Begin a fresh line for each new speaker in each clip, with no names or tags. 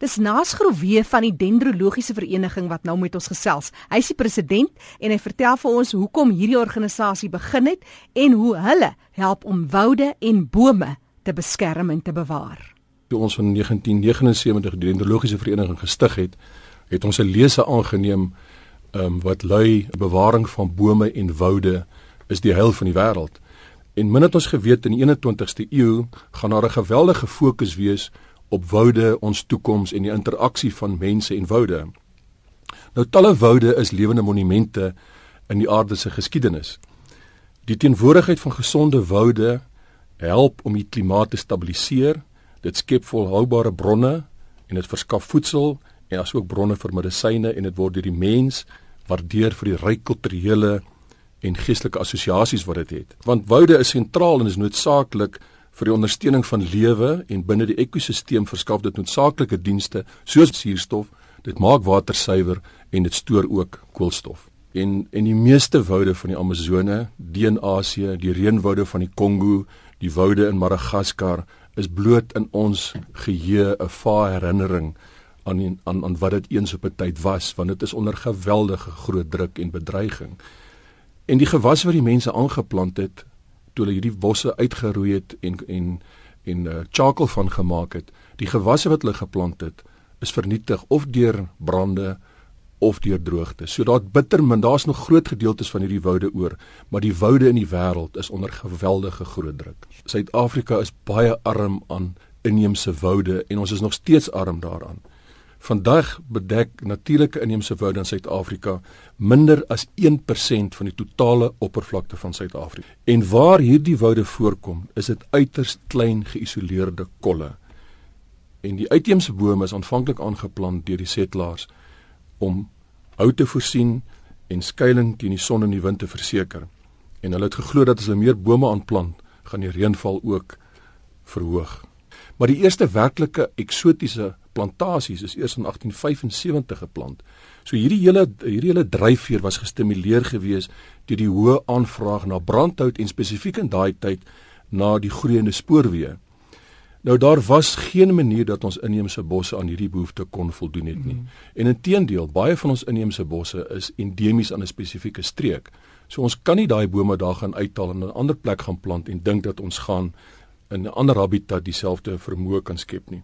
Dis Naas Groewe van die Dendrologiese Vereniging wat nou met ons gesels. Hy is die president en hy vertel vir ons hoekom hierdie organisasie begin het en hoe hulle help om woude en bome te beskerm en te bewaar.
Toe ons in 1979 die Dendrologiese Vereniging gestig het, het ons 'n lese aangeneem um, wat lui bewaring van bome en woude is die heil van die wêreld. En min het ons geweet in die 21ste eeu gaan daar 'n geweldige fokus wees op woude, ons toekoms en die interaksie van mense en woude. Nou talle woude is lewende monumente in die aarde se geskiedenis. Die teenwoordigheid van gesonde woude help om die klimaat te stabiliseer. Dit skep volhoubare bronne en dit verskaf voedsel en asook bronne vir medisyne en dit word deur die mens waardeer vir die ryk kulturele en geestelike assosiasies wat dit het. Want woude is sentraal en is noodsaaklik vir die ondersteuning van lewe en binne die ekosisteem verskaf dit noodsaaklike dienste soos suurstof, dit maak water suiwer en dit stoor ook koolstof. En en die meeste woude van die Amazone, die in Asië, die reënwoude van die Kongo, die woude in Madagaskar is bloot in ons geheue 'n vae herinnering aan aan aan wat dit eens op 'n tyd was, want dit is onder geweldige groot druk en bedreiging. En die gewas wat die mense aangeplant het toe hulle hierdie bosse uitgeroei het en en en uh, charcoal van gemaak het, die gewasse wat hulle geplant het, is vernietig of deur brande of deur droogte. So daar bitter min, daar's nog groot gedeeltes van hierdie woude oor, maar die woude in die wêreld is onder geweldige groot druk. Suid-Afrika is baie arm aan inheemse woude en ons is nog steeds arm daaraan. Vandag bedek natuurlike inheemse woude in Suid-Afrika minder as 1% van die totale oppervlakte van Suid-Afrika. En waar hierdie woude voorkom, is dit uiters klein geïsoleerde kolle. En die uitheemse bome is aanvanklik aangeplant deur die settlers om hout te voorsien en skuilings teen die son en die wind te verseker. En hulle het geglo dat as hulle meer bome aanplant, gaan die reënval ook verhoog. Maar die eerste werklike eksotiese plantasies is eers in 1875 geplant. So hierdie hele hierdie hele dryfveer was gestimuleer gewees deur die hoë aanvraag na brandhout en spesifiek in daai tyd na die groeiende spoorweë. Nou daar was geen manier dat ons inheemse bosse aan hierdie behoefte kon voldoen het nie. Mm. En inteendeel, baie van ons inheemse bosse is endemies aan 'n spesifieke streek. So ons kan nie daai bome daar gaan uithaal en 'n ander plek gaan plant en dink dat ons gaan in 'n ander habitat dieselfde vermoë kan skep nie.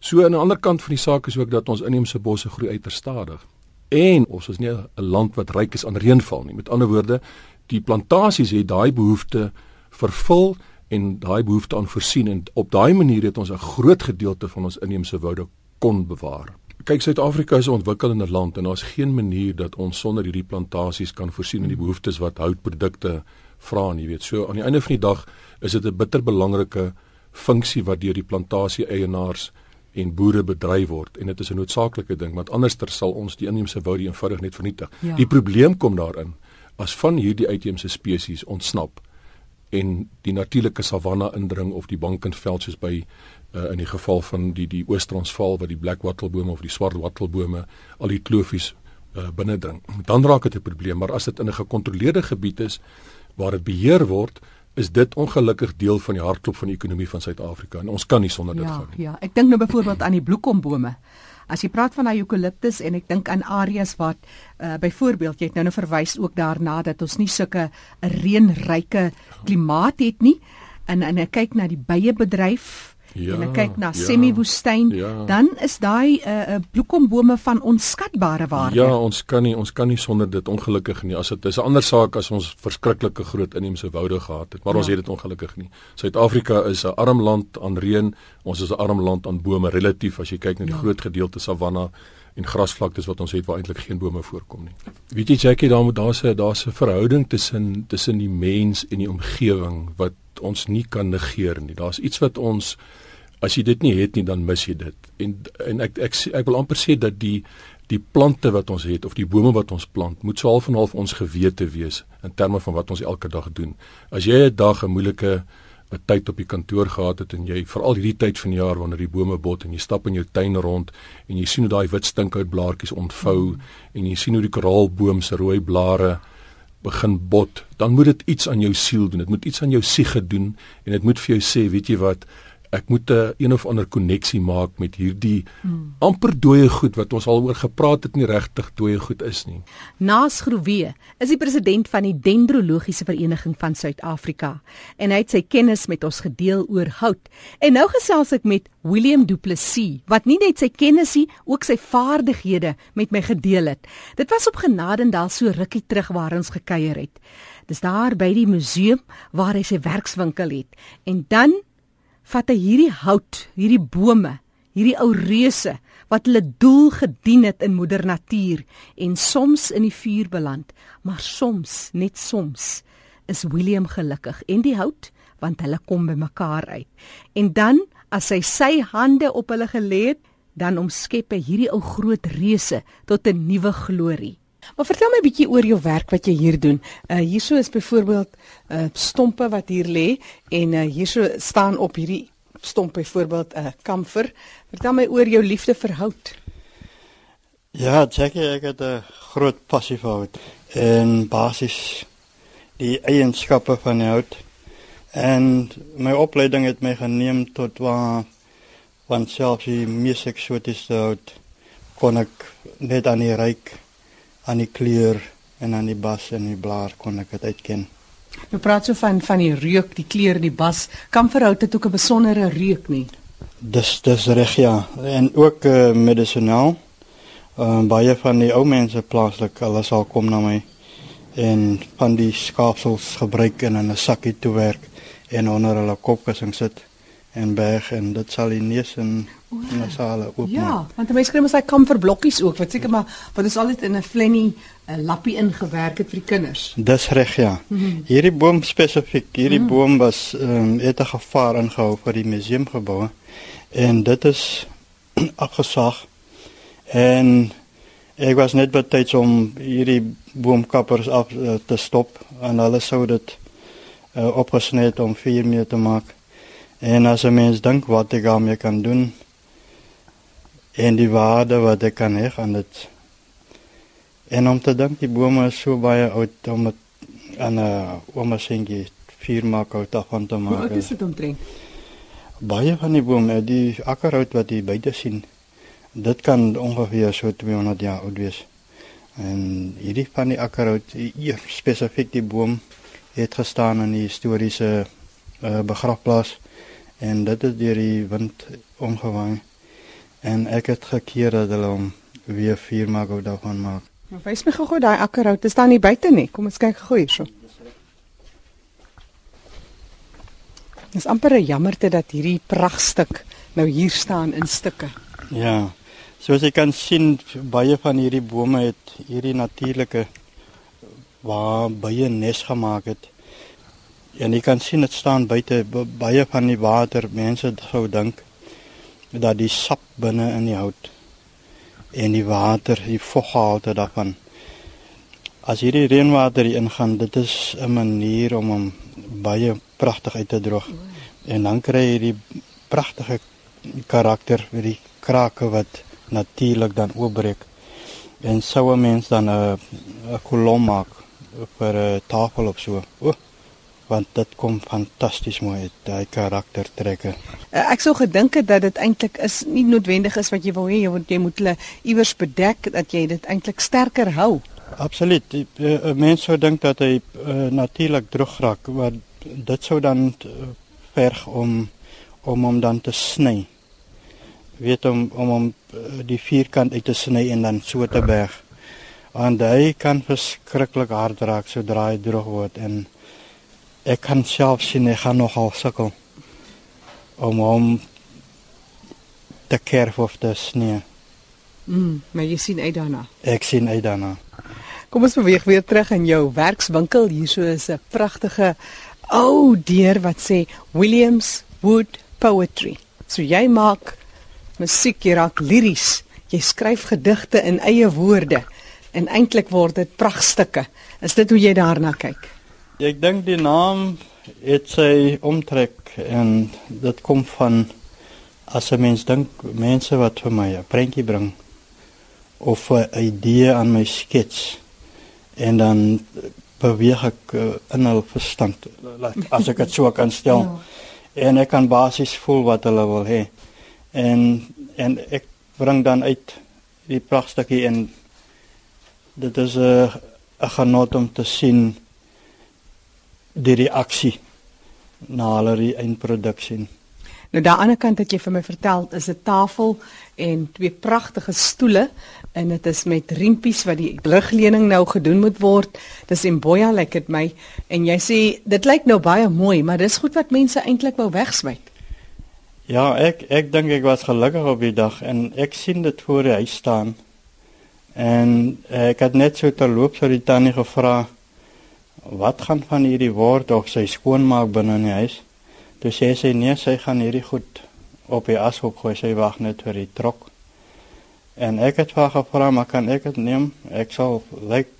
So aan die ander kant van die saak is ook dat ons inheemse bosse groei uiters stadig. En ons is nie 'n land wat ryk is aan reënval nie. Met ander woorde, die plantasies het daai behoefte vervul en daai behoefte aan voorsien en op daai manier het ons 'n groot gedeelte van ons inheemse woude kon bewaar. Kyk, Suid-Afrika is 'n ontwikkelende land en daar's geen manier dat ons sonder hierdie plantasies kan voorsien in die behoeftes wat houtprodukte vra nie, weet. So aan die einde van die dag is dit 'n bitter belangrike funksie wat deur die plantasie eienaars en boere bedryf word en dit is 'n noodsaaklike ding want anderster sal ons die inheemse wou die eenvoudig net vernietig. Ja. Die probleem kom daarin as van hierdie uitheemse spesies ontsnap en die natuurlike savanna indring of die bankenveld soos by uh, in die geval van die die Oos-Transvaal wat die black wattlebome of die swart wattlebome al die klofies uh, binnendring. Dan raak dit 'n probleem, maar as dit in 'n gekontroleerde gebied is waar dit beheer word, is dit ongelukkig deel van die hartklop van die ekonomie van Suid-Afrika en ons kan nie sonder dit
ja,
gaan nie.
Ja, ek dink nou byvoorbeeld aan die bloekombome. As jy praat van eukaliptus en ek dink aan areas wat uh, byvoorbeeld jy het nou nou verwys ook daarna dat ons nie sulke 'n reënryke klimaat het nie en en ek kyk na die bye bedryf ja, en ek kyk na ja, semi-woestyn, ja. dan is daai 'n uh, uh, bloekombome van onskatbare waarde.
Ja, ons kan nie ons kan nie sonder dit ongelukkig nie. As dit is 'n ander saak as ons verskriklike groot inheemse woude gehad het, maar ja. ons het dit ongelukkig nie. Suid-Afrika is 'n arm land aan reën, ons is 'n arm land aan bome relatief as jy kyk na die ja. groot gedeelte savanna en grasvlaktes wat ons het waar eintlik geen bome voorkom nie. Weet jy Jackie, daar moet daar's 'n daar's 'n verhouding tussen tussen die mens en die omgewing wat ons nie kan negeer nie. Daar's iets wat ons as jy dit nie het nie dan mis jy dit. En en ek ek ek, ek wil amper sê dat die die plante wat ons het of die bome wat ons plant moet so half en half ons gewete wees in terme van wat ons elke dag doen. As jy 'n dag 'n moeilike 'n tyd op die kantoor gehad het en jy veral hierdie tyd van die jaar wanneer die bome bot en jy stap in jou tuin rond en jy sien hoe daai wit stinkhoutblaartjies ontvou mm. en jy sien hoe die koraalboom se rooi blare begin bot, dan moet dit iets aan jou siel doen. Dit moet iets aan jou siege doen en dit moet vir jou sê, weet jy wat, ek moet 'n uh, een of ander koneksie maak met hierdie hmm. amper dooie goed wat ons al oor gepraat het nie regtig dooie goed is nie.
Naas Groewe is die president van die Dendrologiese Vereniging van Suid-Afrika en hy het sy kennis met ons gedeel oor hout. En nou gesels ek met William Du Plessis wat nie net sy kennis nie, ook sy vaardighede met my gedeel het. Dit was op Genadendal so rukkie terug waar ons gekuier het. Dis daar by die museum waar hy sy werkswinkel het. En dan vat hy hierdie hout, hierdie bome, hierdie ou reuse wat hulle doel gedien het in moeder natuur en soms in die vuur beland, maar soms, net soms, is William gelukkig en die hout want hulle kom by mekaar uit. En dan as hy sy hande op hulle gelê het, dan omskep hy hierdie ou groot reuse tot 'n nuwe glorie. Maar vertel my 'n bietjie oor jou werk wat jy hier doen. Uh hierso is byvoorbeeld uh stompe wat hier lê en uh hierso staan op hierdie stomp byvoorbeeld 'n uh, kamfer. Vertel my oor jou liefde vir hout.
Ja, Jackie, ek het 'n groot passie vir hout en basies die eienskappe van hout. En my opleiding het my geneem tot waar want selfs die mees eksotiese hout kon ek net aan die ryk aan die kleur en aan die bas en die blaar kon ek dit uitken.
Jy praat so van van die reuk, die kleur, die bas. Kamferhout het ook 'n besondere reuk nie.
Dis dis reg ja. En ook uh, medisinaal. Ehm uh, baie van die ou mense plaaslik, hulle sal kom na my en van die skaapsels gebruik en in 'n sakkie toe werk en onder hulle kopkussing sit en berg en dit sal die neus en nasale oopmaak.
Ja, want mense kry mos hy kamfer blokkies ook, wat seker maar wat is altyd in 'n flennie 'n lappie ingewerk het vir die kinders.
Dis reg ja. Mm -hmm. Hierdie boom spesifiek, hierdie mm boom was ehm um, het 'n gevaar ingehou vir die museumgebou en dit is afgesaag en ek was net betyds om hierdie boomkappers af uh, te stop en hulle sou dit uh, opgesny om 4 meter te maak. En as 'n mens dink wat ek daarmee kan doen en die waarde wat ek kan hê aan dit. En om te dink die bome is so baie oud om dit aan 'n ouma seentjie vier maak uit daarvan te maak.
Wat is dit omtrent?
Baie van die bome, die akkerhout wat jy buite sien, dit kan ongeveer so 200 jaar oud wees. En hierdie van die akkerhout, hier spesifiek die boom het gestaan in die historiese uh, begrafplaas en dit het deur die wind omgewaai en ek het gekeer dat hulle hom weer vuur maak of daarvan maak.
Maar wys my gou-gou daai akkerhout, dit staan nie buite nie. Kom ons kyk gou hierso. Dis amper 'n jammerte dat hierdie pragtstuk nou hier staan in stukke.
Ja. Soos jy kan sien, baie van hierdie bome het hierdie natuurlike waar baie nes gemaak het. En jy kan sien dit staan buite baie van die water. Mense sou dink dat die sap binne in die hout en die water, die voggehalte daarvan as hierdie reënwater hier ingaan, dit is 'n manier om hom baie pragtig uit te droog. En dan kry jy die pragtige karakter met die krake wat natuurlik dan oopbreek. En sou 'n mens dan 'n 'n kolom maak vir 'n tafel of so. O, want dit kom fantasties mooi uit daai karaktertrekke.
Eh, ek sou gedink het dat dit eintlik is nie noodwendig is wat jy wil hê jy moet jy moet hulle iewers bedek dat jy dit eintlik sterker hou.
Absoluut. 'n uh, Mens sou dink dat hy uh, natuurlik droog raak, maar dit sou dan verg om om hom dan te sny. Weet om om om uh, die vierkant uit te sny en dan so te berg. Want hy kan verskriklik hard raak sodra hy droog word en ek kan self sien hy gaan nogal sukkel om hom te kerf of te sneeu.
Mm, maar jy sien uit daarna.
Ek sien uit daarna.
Kom ons beweeg weer terug in jou werkswinkel. Hierso is 'n pragtige ou deur wat sê Williams Wood Poetry. So jy maak musiek, jy raak liries. Jy skryf gedigte in eie woorde en eintlik word dit pragtstukke. Is dit hoe jy daarna kyk?
Ek dink die naam het sy omtrek en dit kom van as 'n mens dink mense wat vir my 'n prentjie bring of 'n idee aan my skets en dan beweeg ek uh, in hul verstand as ek dit so kan stel. Ja. en ek kan basies voel wat hulle wil hê. En en ek bring dan uit die pragtstukkie en dit is 'n 'n genot om te sien die reaksie na hulle die eindproduk sien.
Nou daan die ander kant het jy vir my vertel is 'n tafel en twee pragtige stoele en dit is met riempies wat die liglening nou gedoen moet word. Dis emboya lyk like dit my en jy sê dit lyk nou baie mooi, maar dis goed wat mense eintlik wou wegsmyt.
Ja, ek ek dink ek was gelukkig op die dag en ek sien dit voor die huis staan. En ek het net so terloops vir die tannie gevra wat gaan van hierdie word of sy skoonmaak binne in die huis. Toe sê sy nee, sy gaan hierdie goed op die as opgooi, sy wag net vir die trok. En ek het vir haar gevra, maar kan ek dit neem? Ek sal lyk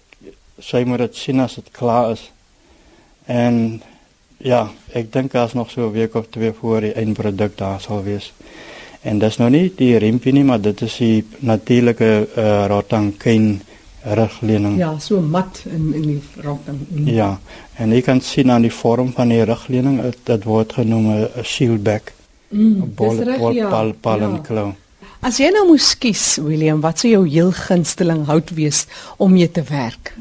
sy moet dit sien as dit klaar is. En ja, ek dink as nog so 'n week of twee voor die eindproduk daar sal wees. En dis nou nie die rimpie nie, maar dit is die natuurlike uh, eh, rotankyn rugleuning.
Ja, so mat in in die ronding.
Ja, en jy kan sien aan die vorm van die rugleuning dit word genoem 'n shieldback. 'n mm, bol bol ja. pal pal en ja. klou.
As jy nou moes kies, William, wat sou jou heel gunsteling hout wees om mee te werk?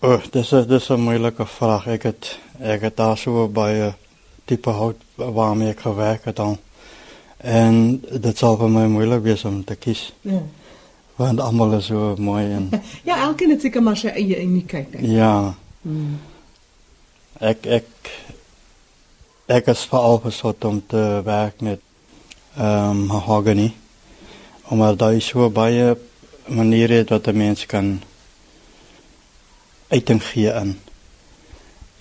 O, oh, dis is dis 'n moeilike vraag. Ek het ek het daar so baie tipe hout waarmee ek gewerk het al. En dit sal vir my moeilik wees om te kies. Ja want almal is so mooi en
Ja, elkeen het seker maar sy eie uniekheid.
Ja. Hmm. Ek ek ek is veral besoek om te werk met ehm um, mahogany. Omdat daar so baie maniere het wat 'n mens kan uiting gee aan.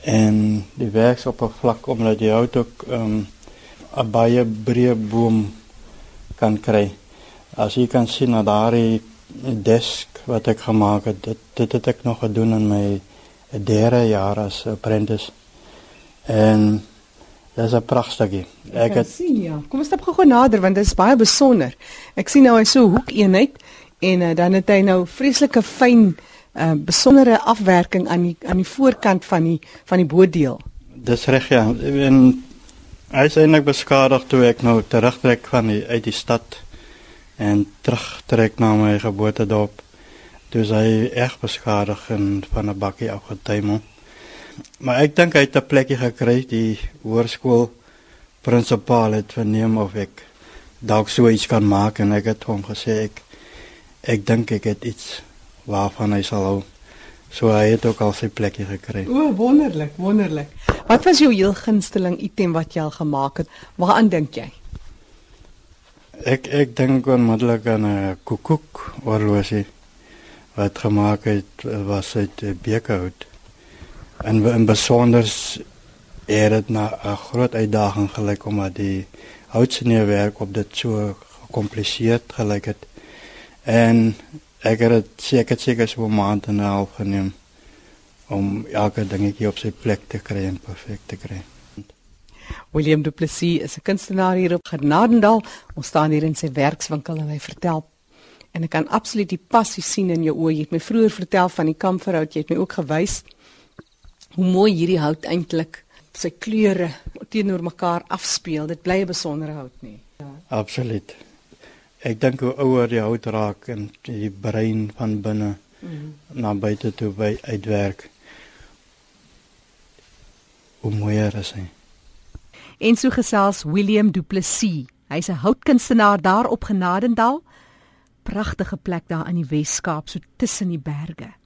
En die werks op 'n vlak omdat jy hout ook ehm um, 'n baie breë boom kan kry. As jy kan sien dat daai desk wat ek gemaak het, dit dit het ek nog gedoen in my derde jaar as apprentice. En dit is 'n pragtige.
Ek het sien ja. Kom ons stap gou nader want dit is baie besonder. Ek sien nou hy so hoek eenheid en uh, dan het hy nou vreeslike fyn uh, besondere afwerking aan die aan die voorkant van die van die bodeel.
Dis reg ja. En hy is eintlik beskadig toe ek nou terugtrek van die uit die stad en terugtrek na my geboortedorp. Dus hy erg beskadig en van 'n bakkie afgetuimel. Maar ek dink hy het 'n plekkie gekry die hoërskool prinsipaal het verneem of ek dalk so iets kan maak en ek het hom gesê ek ek dink ek het iets waarvan hy sal hou. So hy het ook al sy plekkie gekry.
O, wonderlik, wonderlik. Wat was jou heel gunsteling item wat jy al gemaak het? Waaraan dink jy?
Ek ek dink onmiddellik aan 'n koekoek horlosie wat gemaak het was uit bekerhout. En in besonder het dit na 'n groot uitdaging gelyk omdat die houtsneewerk op dit so gecompliseerd gelyk het. En ek het dit seker seker so 'n maand en 'n half geneem om elke dingetjie op sy plek te kry en perfek te kry.
William Du Plessis is 'n kunstenaar hier op Genadendal. Ons staan hier in sy werkswinkel en hy vertel en ek kan absoluut die passie sien in jou oë. Jy het my vroeër vertel van die kamferhout, jy het my ook gewys hoe mooi hierdie hout eintlik sy kleure teenoor mekaar afspeel. Dit bly 'n besondere hout nie.
Ja. Absoluut. Ek dink hoe ouer die hout raak en die brein van binne mm -hmm. na buite toe by uitwerk. Hoe mooier is hy?
En so gesels William Du Plessis. Hy's 'n houtkunstenaar daar op Genadendal. Pragtige plek daar in die Wes-Kaap, so tussen die berge.